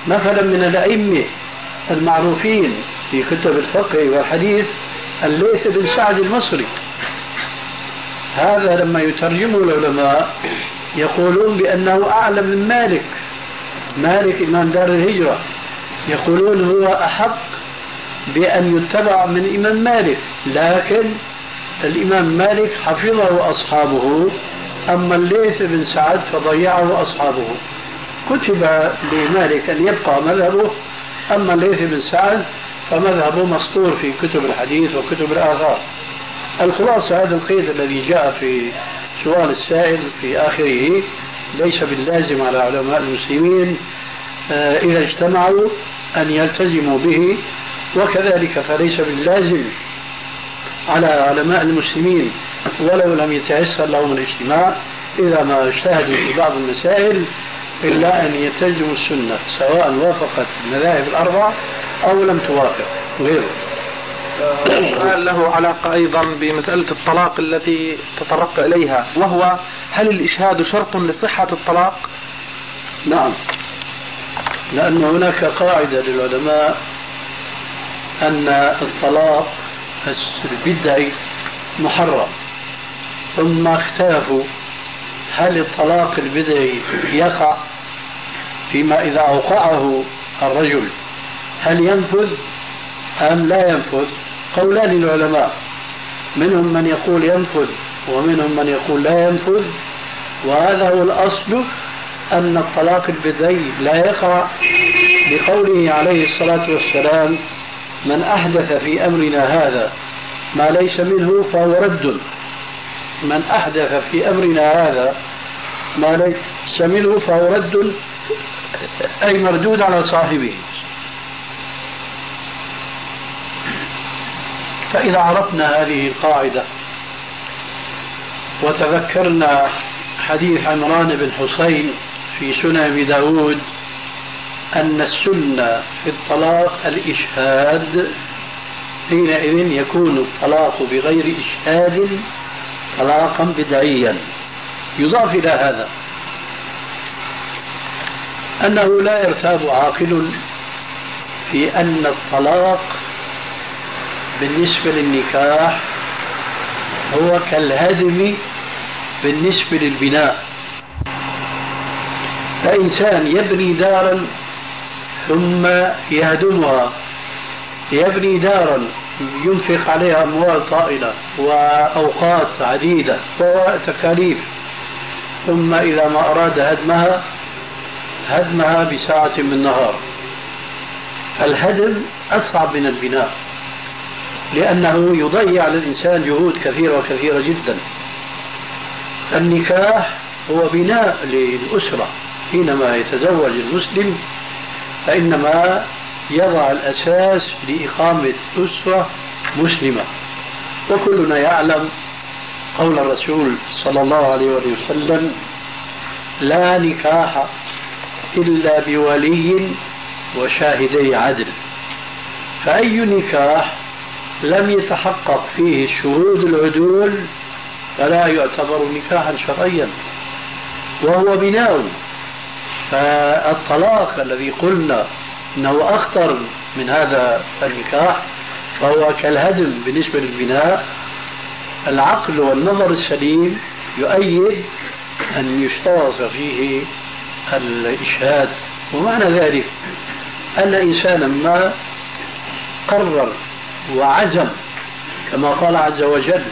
مثلا من الأئمة المعروفين في كتب الفقه والحديث الليث بن سعد المصري. هذا لما يترجمه العلماء يقولون بأنه أعلم من مالك مالك إمام دار الهجرة. يقولون هو أحق بأن يتبع من إمام مالك لكن الإمام مالك حفظه أصحابه أما الليث بن سعد فضيعه أصحابه. كتب لمالك أن يبقى مذهبه أما الليث بن سعد فمذهبه مسطور في كتب الحديث وكتب الآثار. الخلاصة هذا القيد الذي جاء في سؤال السائل في آخره ليس باللازم على علماء المسلمين آه، إذا اجتمعوا أن يلتزموا به وكذلك فليس باللازم على علماء المسلمين ولو لم يتيسر لهم الاجتماع إذا ما اجتهدوا في بعض المسائل إلا أن يتجموا السنة سواء وافقت المذاهب الأربع أو لم توافق غيره سؤال له علاقة أيضا بمسألة الطلاق التي تطرقت إليها وهو هل الإشهاد شرط لصحة الطلاق؟ نعم لأن هناك قاعدة للعلماء أن الطلاق البدعي محرم ثم اختلفوا هل الطلاق البدعي يقع فيما إذا أوقعه الرجل هل ينفذ أم لا ينفذ؟ قولان للعلماء منهم من يقول ينفذ ومنهم من يقول لا ينفذ وهذا هو الأصل أن الطلاق البدعي لا يقع لقوله عليه الصلاة والسلام من أحدث في أمرنا هذا ما ليس منه فهو رد. من أحدث في أمرنا هذا ما ليس منه فهو رد أي مردود على صاحبه. فإذا عرفنا هذه القاعدة وتذكرنا حديث عمران بن حسين في سنن أبي داود أن السنة في الطلاق الإشهاد حينئذ يكون الطلاق بغير إشهاد طلاقا بدعيا. يضاف إلى هذا أنه لا يرتاب عاقل في أن الطلاق بالنسبة للنكاح هو كالهدم بالنسبة للبناء. فإنسان يبني دارا ثم يهدمها. يبني دارا ينفق عليها أموال طائلة وأوقات عديدة وتكاليف ثم إذا ما أراد هدمها هدمها بساعة من نهار. الهدم أصعب من البناء لأنه يضيع على الإنسان جهود كثيرة وكثيرة جدا. النكاح هو بناء للأسرة. حينما يتزوج المسلم فإنما يضع الأساس لإقامة أسرة مسلمة. وكلنا يعلم قول الرسول صلى الله عليه وسلم لا نكاح إلا بولي وشاهدي عدل. فأي نكاح لم يتحقق فيه شهود العدول فلا يعتبر نكاحا شرعيا وهو بناء فالطلاق الذي قلنا إنه أخطر من هذا النكاح فهو كالهدم بالنسبة للبناء العقل والنظر السليم يؤيد أن يشترط فيه الإشهاد. ومعنى ذلك أن إنسانا ما قرر وعزم كما قال عز وجل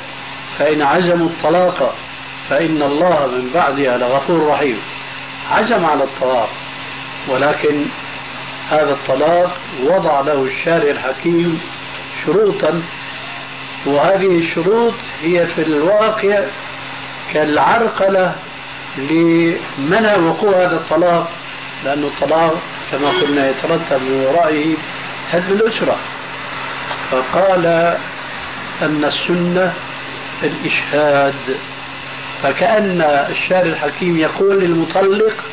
فإن عزموا الطلاق فإن الله من بعدها لغفور رحيم. عزم على الطلاق ولكن هذا الطلاق وضع له الشارع الحكيم شروطا وهذه الشروط هي في الواقع كالعرقلة لمنع وقوع هذا الطلاق لأن الطلاق كما قلنا يترتب من ورائه هدم الأسرة. فقال أن السنة الإشهاد. فكأن الشارع الحكيم يقول للمطلق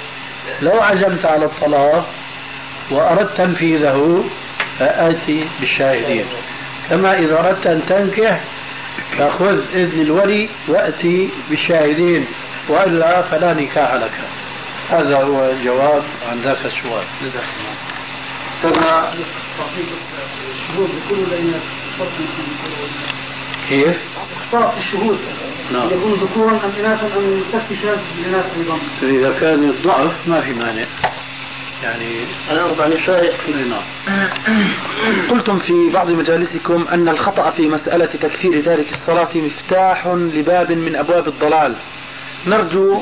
لو عزمت على الطلاق وأردت تنفيذه فآتي بالشاهدين. كما إذا أردت أن تنكح فخذ إذن الولي وأتي بالشاهدين وإلا فلا نكاح لك. هذا هو الجواب عن ذاك السؤال. ترى الشهود بيكونوا كيف؟ إخطاء الشهود. نعم. يكون ذكورا أم إناثا أم تفتش للناس أيضا. إذا كان الضعف ما في مانع. يعني أنا أربع نساء نعم. قلتم في بعض مجالسكم أن الخطأ في مسألة تكفير تارك الصلاة مفتاح لباب من أبواب الضلال. نرجو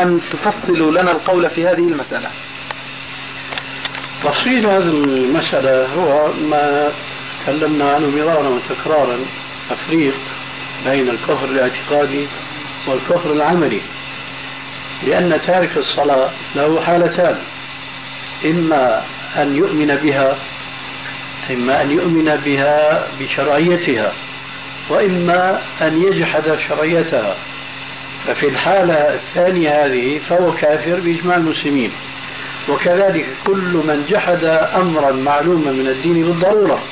أن تفصلوا لنا القول في هذه المسألة. تفصيل هذه المسألة هو ما تكلمنا عنه مرارا وتكرارا تفريق. بين الكفر الاعتقادي والكفر العملي لأن تارك الصلاة له حالتان إما أن يؤمن بها إما أن يؤمن بها بشرعيتها وإما أن يجحد شرعيتها. ففي الحالة الثانية هذه فهو كافر بإجماع المسلمين. وكذلك كل من جحد أمرا معلوما من الدين بالضرورة.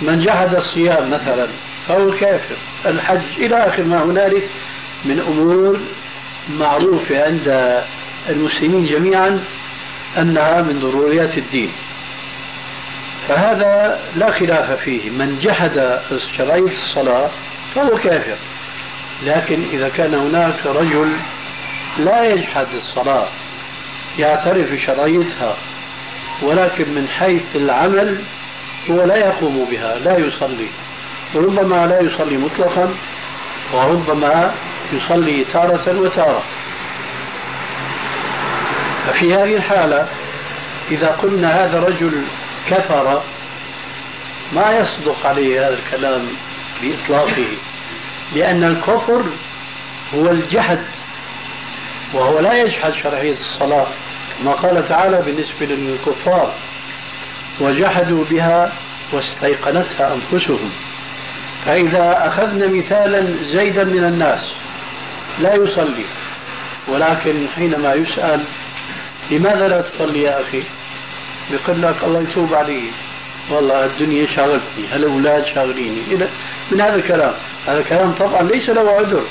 من جحد الصيام مثلا فهو كافر الحج إلى آخر ما هنالك من أمور معروفة عند المسلمين جميعا أنها من ضروريات الدين. فهذا لا خلاف فيه. من جحد شرعية الصلاة فهو كافر. لكن إذا كان هناك رجل لا يجحد الصلاة يعترف بشرعيتها ولكن من حيث العمل هو لا يقوم بها لا يصلي. وربما لا يصلي مطلقا وربما يصلي تارة وتارة. ففي هذه الحالة إذا قلنا هذا رجل كفر ما يصدق عليه هذا الكلام بإطلاقه لأن الكفر هو الجحد وهو لا يجحد شرعية الصلاة كما قال تعالى بالنسبة للكفار وجحدوا بها واستيقنتها أنفسهم. فإذا أخذنا مثالا زيدا من الناس لا يصلي. ولكن حينما يسأل لماذا لا تصلي يا أخي؟ يقول لك الله يتوب علي والله الدنيا شاغلتني هالأولاد شاغليني. من هذا الكلام. هذا الكلام طبعا ليس له عذر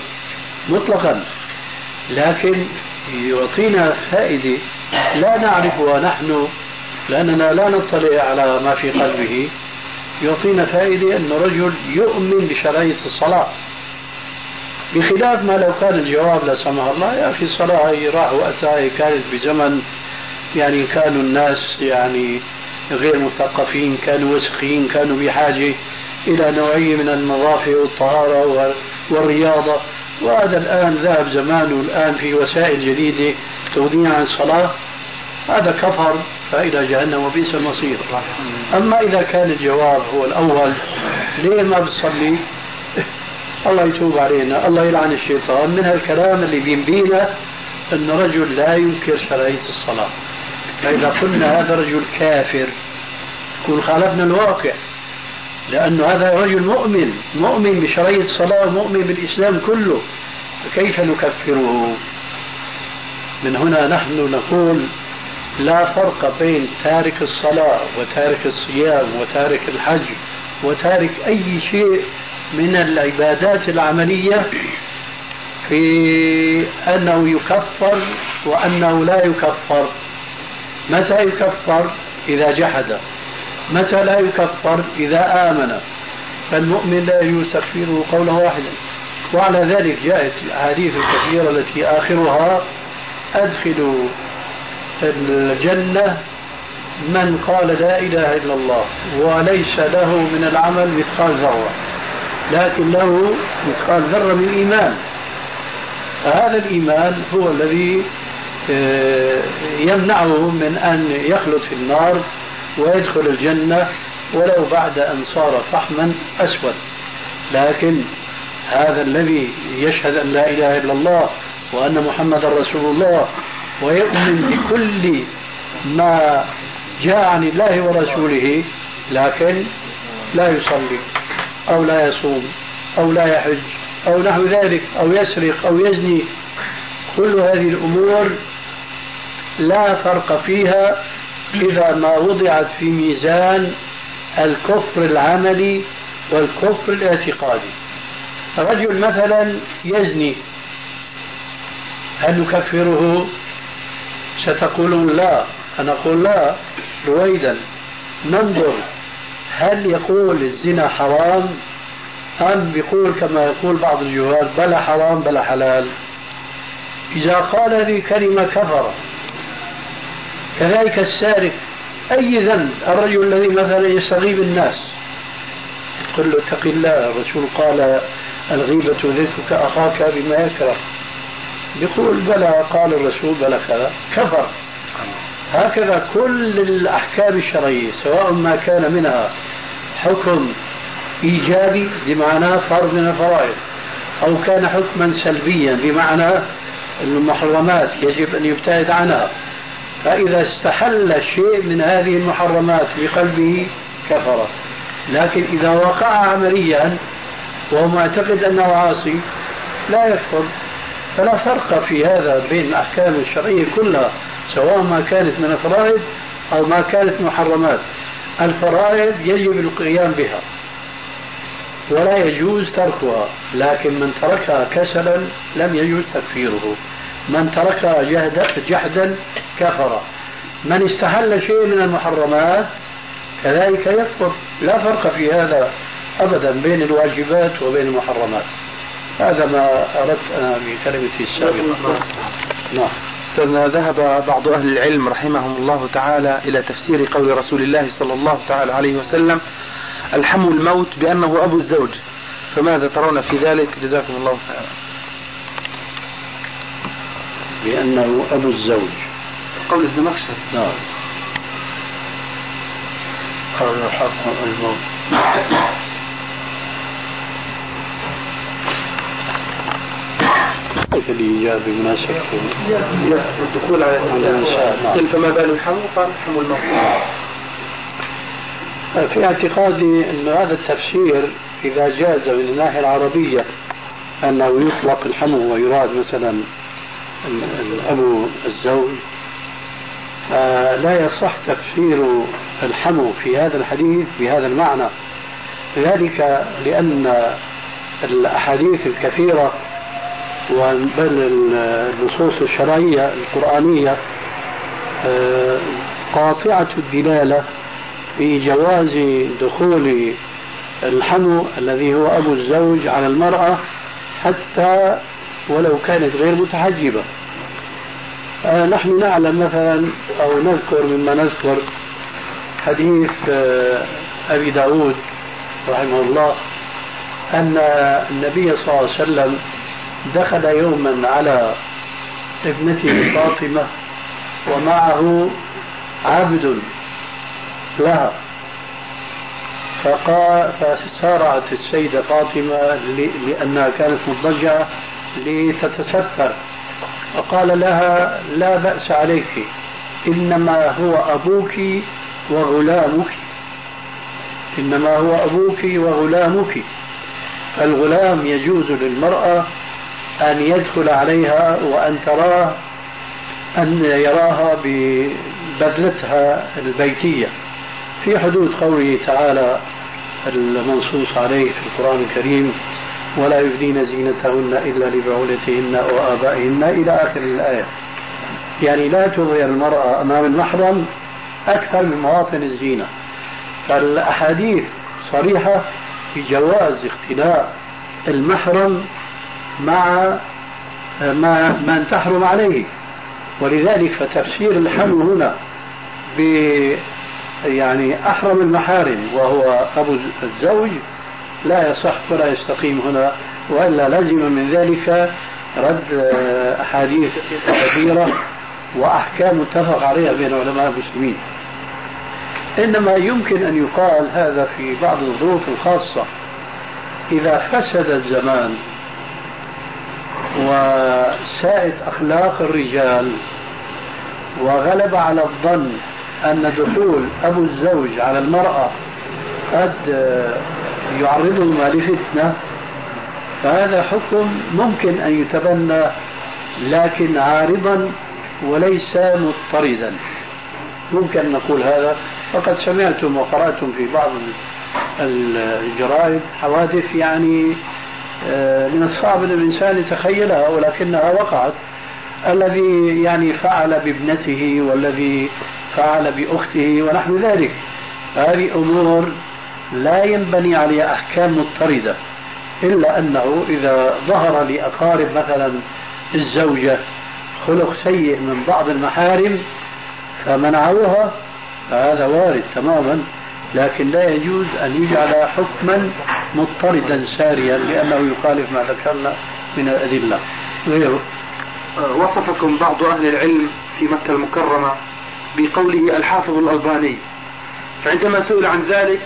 مطلقا. لكن يعطينا فائدة لا نعرفها نحن لأننا لا نطلع على ما في قلبه. يعطينا فائدة أن رجل يؤمن بشرعية الصلاة. بخلاف ما لو كان الجواب لا سمح الله يا أخي الصلاة هي راح وقتها هي كانت بزمن يعني كانوا الناس يعني غير مثقفين كانوا وسخين كانوا بحاجة إلى نوعية من النظافة والطهارة والرياضة. وهذا الآن ذهب زمانه الآن في وسائل جديدة تغنينا عن الصلاة. هذا كفر فإلى جهنم وبئس المصير. أما إذا كان الجواب هو الأول ليه ما بتصلي؟ (laughs) الله يتوب علينا الله يلعن الشيطان. من هالكلام اللي بينبينا أن رجل لا ينكر شرعية الصلاة. فإذا قلنا هذا رجل كافر يكون خالفنا الواقع. لأنه هذا رجل مؤمن مؤمن بشرعية الصلاة مؤمن بالإسلام كله. فكيف نكفره؟ من هنا نحن نقول لا فرق بين تارك الصلاة وتارك الصيام وتارك الحج وتارك أي شيء من العبادات العملية في أنه يكفر وأنه لا يكفر. متى يكفر؟ إذا جحد. متى لا يكفر؟ إذا آمن. فالمؤمن لا يجوز تكفيره قولا واحدا وعلى ذلك جاءت الأحاديث الكثيرة التي آخرها أدخلوا الجنة من قال لا إله إلا الله وليس له من العمل مثقال ذرة لكن له مثقال ذرة من إيمان فهذا الإيمان هو الذي آه، يمنعه من أن يخلد في النار ويدخل الجنة ولو بعد أن صار فحما أسود. لكن هذا الذي يشهد أن لا إله إلا الله وأن محمد رسول الله ويؤمن بكل ما جاء عن الله ورسوله لكن لا يصلي أو لا يصوم أو لا يحج أو نحو ذلك أو يسرق أو يزني. كل هذه الأمور لا فرق فيها إذا ما وضعت في ميزان الكفر العملي والكفر الاعتقادي. رجل مثلا يزني هل نكفره ستقولون لا. أنا أقول لا. رويدا. ننظر. هل يقول الزنا حرام؟ أم يقول كما يقول بعض الجهال بلا حرام بلا حلال. إذا قال هذه كلمة كفر. كذلك السارق. أي ذنب؟ الرجل الذي مثلا يستغيب الناس. قل له اتق الله. الرسول قال الغيبة ذكرك أخاك بما يكره. يقول بلى قال الرسول بلى كذا. كفر. هكذا كل الأحكام الشرعية سواء ما كان منها حكم إيجابي بمعنى فرض من الفرائض أو كان حكما سلبيا بمعنى المحرمات يجب أن يبتعد عنها. فإذا استحل شيء من هذه المحرمات بقلبه كفر. لكن إذا وقع عمليا وهو معتقد أنه عاصي لا يكفر. فلا فرق في هذا بين الأحكام الشرعية كلها سواء ما كانت من الفرائض أو ما كانت محرمات الفرائض يجب القيام بها ولا يجوز تركها لكن من تركها كسلا لم يجوز تكفيره. من تركها جحدا كفر. من استحل شيء من المحرمات كذلك يكفر لا فرق في هذا أبدا بين الواجبات وبين المحرمات. هذا ما أردت أنا بكلمتي السابقة نعم. أستاذنا ذهب بعض أهل العلم رحمهم الله تعالى إلى تفسير قول رسول الله صلى الله تعالى عليه وسلم الحم الموت بأنه أبو الزوج. فماذا ترون في ذلك؟ جزاكم الله خيرا. بأنه أبو الزوج. قول الزمخشري نعم. قال الحق الموت. كيف الإيجاب بمناسبة الدخول على النساء نعم. فما بال الحمو قال حمو الموت في اعتقادي أن هذا التفسير إذا جاز من الناحية العربية أنه يطلق الحمو ويراد مثلا أبو الزوج لا يصح تفسير الحمو في هذا الحديث بهذا المعنى. ذلك لأن الأحاديث الكثيرة بل النصوص الشرعية القرآنية آه، قاطعة الدلالة في جواز دخول الحمو الذي هو أبو الزوج على المرأة حتى ولو كانت غير متحجبة. آه نحن نعلم مثلا أو نذكر مما نذكر حديث آه أبي داود رحمه الله أن النبي صلى الله عليه وسلم دخل يوما على ابنته فاطمة ومعه عبد لها. فقال فسارعت السيدة فاطمة لأنها كانت مضجعة لتتستر. فقال لها لا بأس عليك إنما هو أبوك وغلامك. إنما هو أبوك وغلامك. الغلام يجوز للمرأة أن يدخل عليها وأن تراه أن يراها ببذلتها البيتية. في حدود قوله تعالى المنصوص عليه في القرآن الكريم ولا يبدين زينتهن إلا لبعولتهن وآبائهن إلى آخر الآية. يعني لا تظهر المرأة أمام المحرم أكثر من مواطن الزينة. فالأحاديث صريحة بجواز اختلاء المحرم مع ما من تحرم عليه. ولذلك فتفسير الحمل هنا ب يعني أحرم المحارم وهو أبو الزوج لا يصح ولا يستقيم هنا وإلا لازم من ذلك رد أحاديث كثيرة وأحكام متفق عليها بين علماء المسلمين. إنما يمكن أن يقال هذا في بعض الظروف الخاصة. إذا فسد الزمان وساءت أخلاق الرجال وغلب على الظن أن دخول أبو الزوج على المرأة قد يعرضهما لفتنة فهذا حكم ممكن أن يتبنى لكن عارضا وليس مضطردا. ممكن أن نقول هذا وقد سمعتم وقرأتم في بعض الجرائد حوادث يعني من الصعب أن الإنسان يتخيلها ولكنها وقعت. الذي يعني فعل بابنته والذي فعل بأخته ونحو ذلك. هذه أمور لا ينبني عليها أحكام مضطردة إلا أنه إذا ظهر لأقارب مثلا الزوجة خلق سيء من بعض المحارم فمنعوها فهذا وارد تماما. لكن لا يجوز أن يجعل حكما مضطردا ساريا لأنه يخالف ما ذكرنا من الأدلة غيره آه، وصفكم بعض أهل العلم في مكة المكرمة بقوله الحافظ الألباني فعندما سئل عن ذلك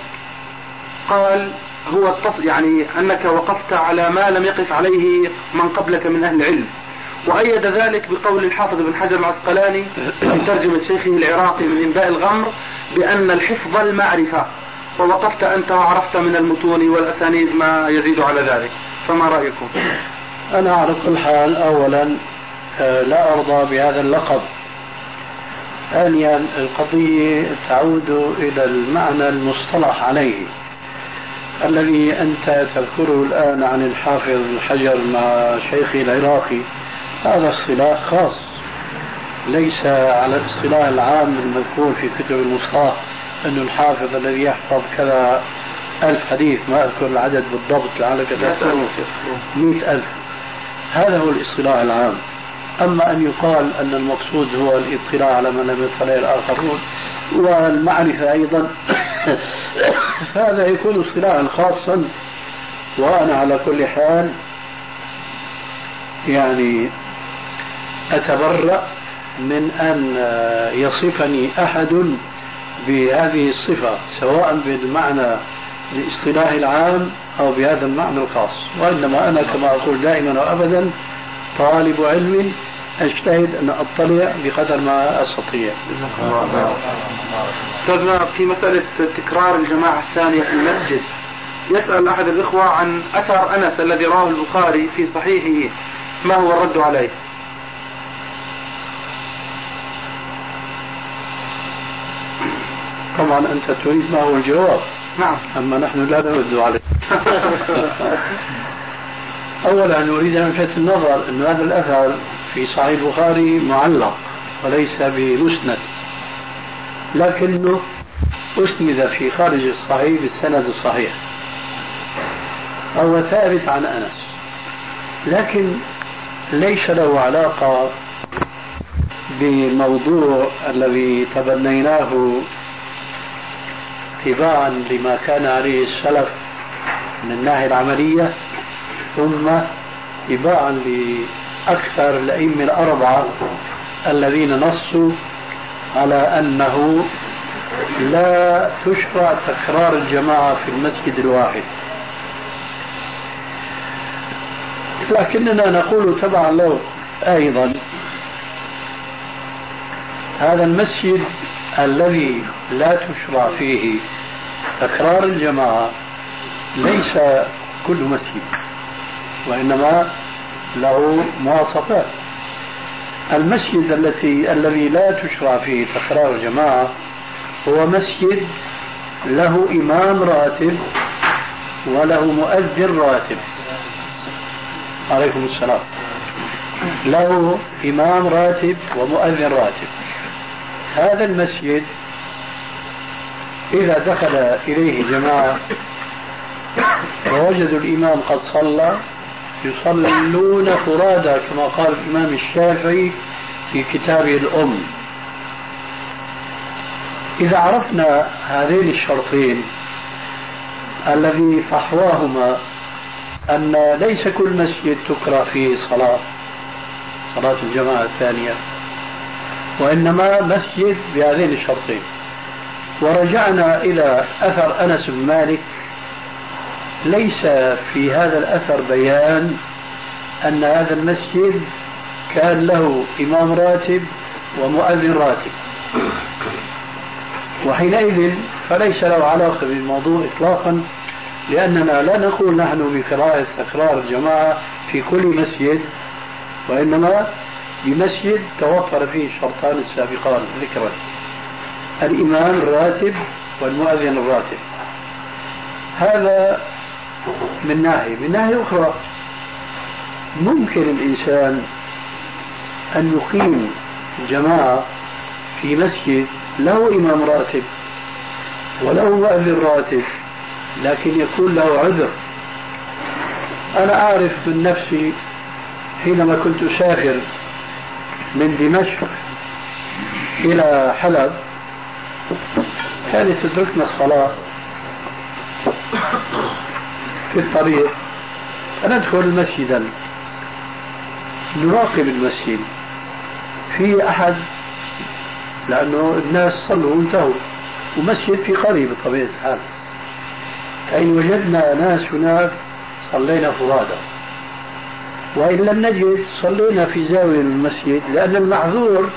قال هو. يعني أنك وقفت على ما لم يقف عليه من قبلك من أهل العلم وأيد ذلك بقول الحافظ بن حجر العسقلاني في ترجمة شيخه العراقي من إنباء الغمر بأن الحفظ المعرفة ووقفت أنت وعرفت من المتون والأسانيد ما يزيد على ذلك فما رأيكم؟ أنا على كل حال أولا آه، لا أرضى بهذا اللقب ثانيا القضية تعود إلى المعنى المصطلح عليه الذي أنت تذكره الآن عن الحافظ الحجر مع شيخي العراقي هذا اصطلاح خاص ليس على الاصطلاح العام المذكور في كتب المصطلح أن الحافظ الذي يحفظ كذا ألف حديث ما أذكر العدد بالضبط لعل كذا مئة ألف. هذا هو الاصطلاح العام. أما أن يقال أن المقصود هو الاطلاع على ما لم يطلع الآخرون والمعرفة أيضا. (coughs) فهذا يكون اصطلاحا خاصا وأنا على كل حال يعني أتبرأ من أن يصفني أحد بهذه الصفة سواء بالمعنى الاصطلاح العام أو بهذا المعنى الخاص وإنما أنا كما أقول دائما وأبدا طالب علم أجتهد أن أطلع بقدر ما أستطيع أستاذنا في مسألة تكرار الجماعة الثانية في المسجد يسأل أحد الإخوة عن أثر أنس الذي رواه البخاري في صحيحه ما هو الرد عليه؟ طبعا أنت تريد ما هو الجواب نعم. أما نحن لا نرد عليه (laughs) أولا نريد أن نلفت النظر أن هذا الأثر في صحيح البخاري معلق وليس بمسند. لكنه أسند في خارج الصحيح بالسند الصحيح. هو ثابت عن أنس. لكن ليس له علاقة بالموضوع الذي تبنيناه اتباعا لما كان عليه السلف من الناحية العملية ثم اتباعا لأكثر الأئمة الأربعة الذين نصوا على أنه لا تشرع تكرار الجماعة في المسجد الواحد. لكننا نقول تبعا له أيضا هذا المسجد الذي لا تشرع فيه تكرار الجماعة ليس كل مسجد وإنما له مواصفات. المسجد التي الذي لا تشرع فيه تكرار الجماعة هو مسجد له إمام راتب وله مؤذن راتب. عليكم السلام. له إمام راتب ومؤذن راتب. هذا المسجد إذا دخل إليه جماعة ووجدوا الإمام قد صلى يصلون فرادى كما قال الإمام الشافعي في كتابه الأم. إذا عرفنا هذين الشرطين الذي فحواهما أن ليس كل مسجد تكره فيه صلاة صلاة الجماعة الثانية وإنما مسجد بهذين الشرطين. ورجعنا إلى أثر أنس بن مالك. ليس في هذا الأثر بيان أن هذا المسجد كان له إمام راتب ومؤذن راتب. وحينئذ فليس له علاقة بالموضوع إطلاقا لأننا لا نقول نحن بقراءة تكرار الجماعة في كل مسجد وإنما بمسجد توفر فيه الشرطان السابقان ذكرا. الإمام الراتب والمؤذن الراتب. هذا من ناحية. من ناحية أخرى ممكن الإنسان أن يقيم جماعة في مسجد له إمام راتب وله مؤذن راتب لكن يكون له عذر. أنا أعرف من نفسي حينما كنت أسافر من دمشق إلى حلب كانت تدركنا الصلاة في الطريق. فندخل مسجدا. نراقب المسجد. في أحد؟ لأنه الناس صلوا وانتهوا. ومسجد في قرية بطبيعة الحال. فإن وجدنا ناس هناك صلينا فرادى. وإن لم نجد صلينا في زاوية المسجد. لأن المعذور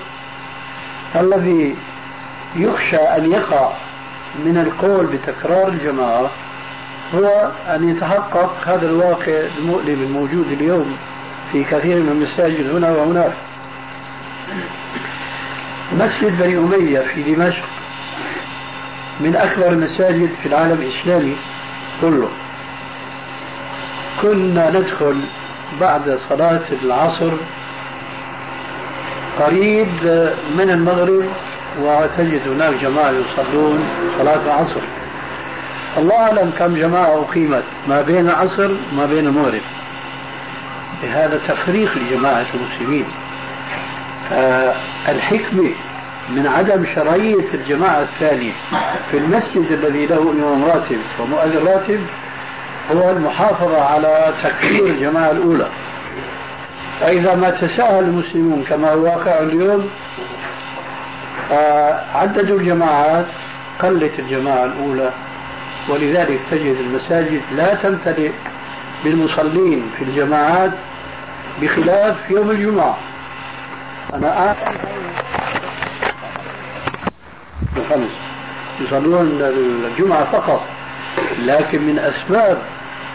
الذي يخشى أن يقع من القول بتكرار الجماعة هو أن يتحقق هذا الواقع المؤلم الموجود اليوم في كثير من المساجد هنا وهناك. مسجد بني أمية في دمشق من أكبر المساجد في العالم الإسلامي كله. كنا ندخل بعد صلاة العصر قريب من المغرب وتجد هناك جماعة يصلون صلاة العصر. الله أعلم كم جماعة أقيمت ما بين العصر وما بين المغرب. هذا تفريق لجماعة المسلمين. الحكمة من عدم شرعية الجماعة الثانية في المسجد الذي له إمام راتب ومؤذن راتب هو المحافظة على تكفير الجماعة الأولى. فإذا ما تساهل المسلمون كما هو واقع اليوم عددوا الجماعات قلت الجماعة الأولى ولذلك تجد المساجد لا تمتلئ بالمصلين في الجماعات بخلاف يوم الجمعة. أنا أعرف الخمس يصلون الجمعة فقط لكن من أسباب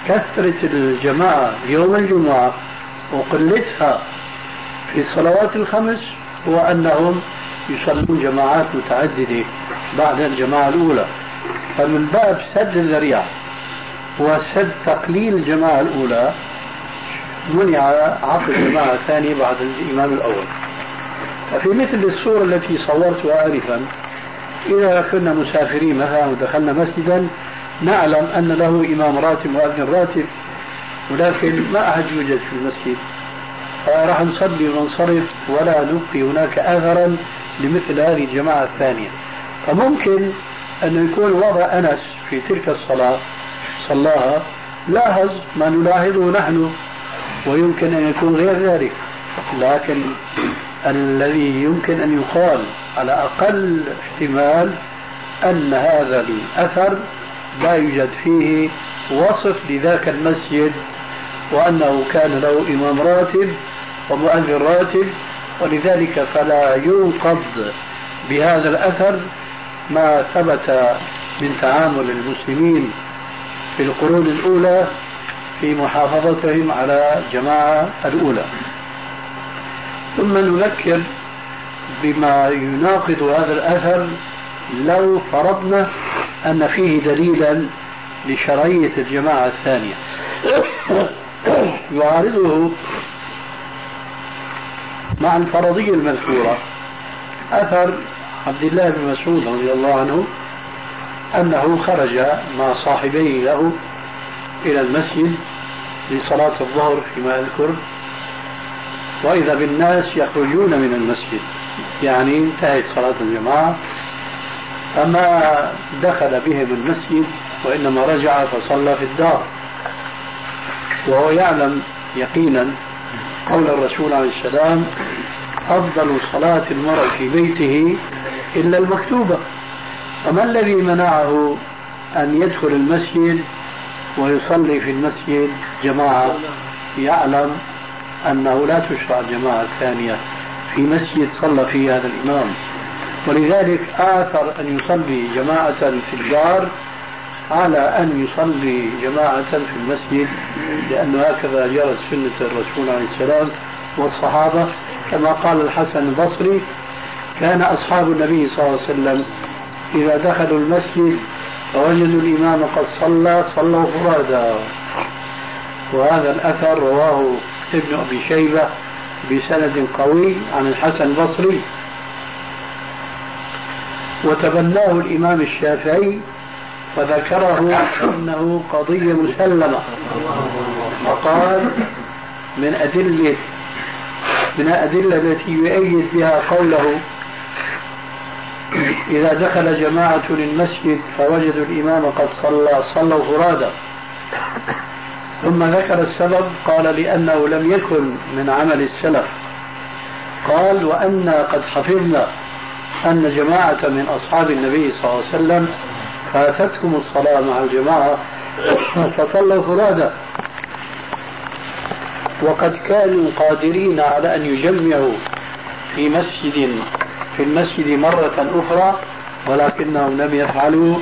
كثرة الجماعة يوم الجمعة وقلتها في الصلوات الخمس هو أنهم يصلون جماعات متعددة بعد الجماعة الأولى. فمن باب سد الذريعة وسد تقليل الجماعة الأولى منع عقد الجماعة الثانية بعد الإمام الأول. ففي مثل الصورة التي صورتها آنفا إذا كنا مسافرين مثلا ودخلنا مسجدا نعلم أن له إمام راتب مؤذن راتب ولكن ما أحد يوجد في المسجد. فراح نصلي وننصرف ولا نبقي هناك أثرا لمثل هذه الجماعة الثانية. فممكن أن يكون وضع أنس في تلك الصلاة صلاها لاحظ ما نلاحظه نحن ويمكن أن يكون غير ذلك. لكن الذي يمكن أن يقال على أقل احتمال أن هذا الأثر لا يوجد فيه وصف لذاك المسجد وأنه كان له إمام راتب ومؤذن راتب ولذلك فلا ينقض بهذا الأثر ما ثبت من تعامل المسلمين في القرون الأولى في محافظتهم على الجماعة الأولى. ثم نذكر بما يناقض هذا الأثر لو فرضنا أن فيه دليلا لشرعية الجماعة الثانية. (coughs) يعارضه مع الفرضية المذكورة. أثر عبد الله بن مسعود رضي الله عنه أنه خرج مع صاحبيه له إلى المسجد لصلاة الظهر فيما أذكر وإذا بالناس يخرجون من المسجد يعني انتهت صلاة الجماعة. فما دخل بهم المسجد وإنما رجع فصلى في الدار. وهو يعلم يقينا قول الرسول عليه السلام أفضل صلاة المرء في بيته إلا المكتوبة. فما الذي منعه أن يدخل المسجد ويصلي في المسجد؟ جماعة يعلم أنه لا تشرع الجماعة الثانية في مسجد صلى فيه هذا الإمام. ولذلك آثر أن يصلي جماعة في الدار على أن يصلي جماعة في المسجد لأنه هكذا جرت سنة الرسول عليه السلام والصحابة. كما قال الحسن البصري كان أصحاب النبي صلى الله عليه وسلم إذا دخلوا المسجد فوجدوا الإمام قد صلى صلوا فرادا وهذا الأثر رواه ابن أبي شيبة بسند قوي عن الحسن البصري. وتبناه الإمام الشافعي فذكره أنه قضية مسلمة وقال من أدلة من الأدلة التي يؤيد بها قوله إذا دخل جماعة للمسجد فوجدوا الإمام قد صلى صلوا فرادا ثم ذكر السبب قال لأنه لم يكن من عمل السلف. قال وأنا قد حفظنا أن جماعة من أصحاب النبي صلى الله عليه وسلم فاتتهم الصلاة مع الجماعة فصلوا فرادا وقد كانوا قادرين على أن يجمعوا في مسجد في المسجد مرة أخرى ولكنهم لم يفعلوا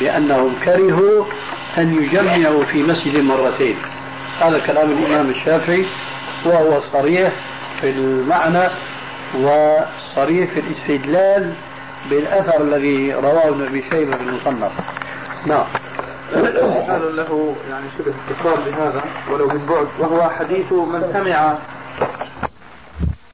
لأنهم كرهوا أن يجمعوا في مسجد مرتين. هذا كلام الإمام الشافعي وهو صريح في المعنى وصريح في الاستدلال بالأثر الذي رواه ابن أبي شيبة في المصنف. نعم. قال له يعني شبه تكرار بهذا ولو من بعد وهو حديث من سمع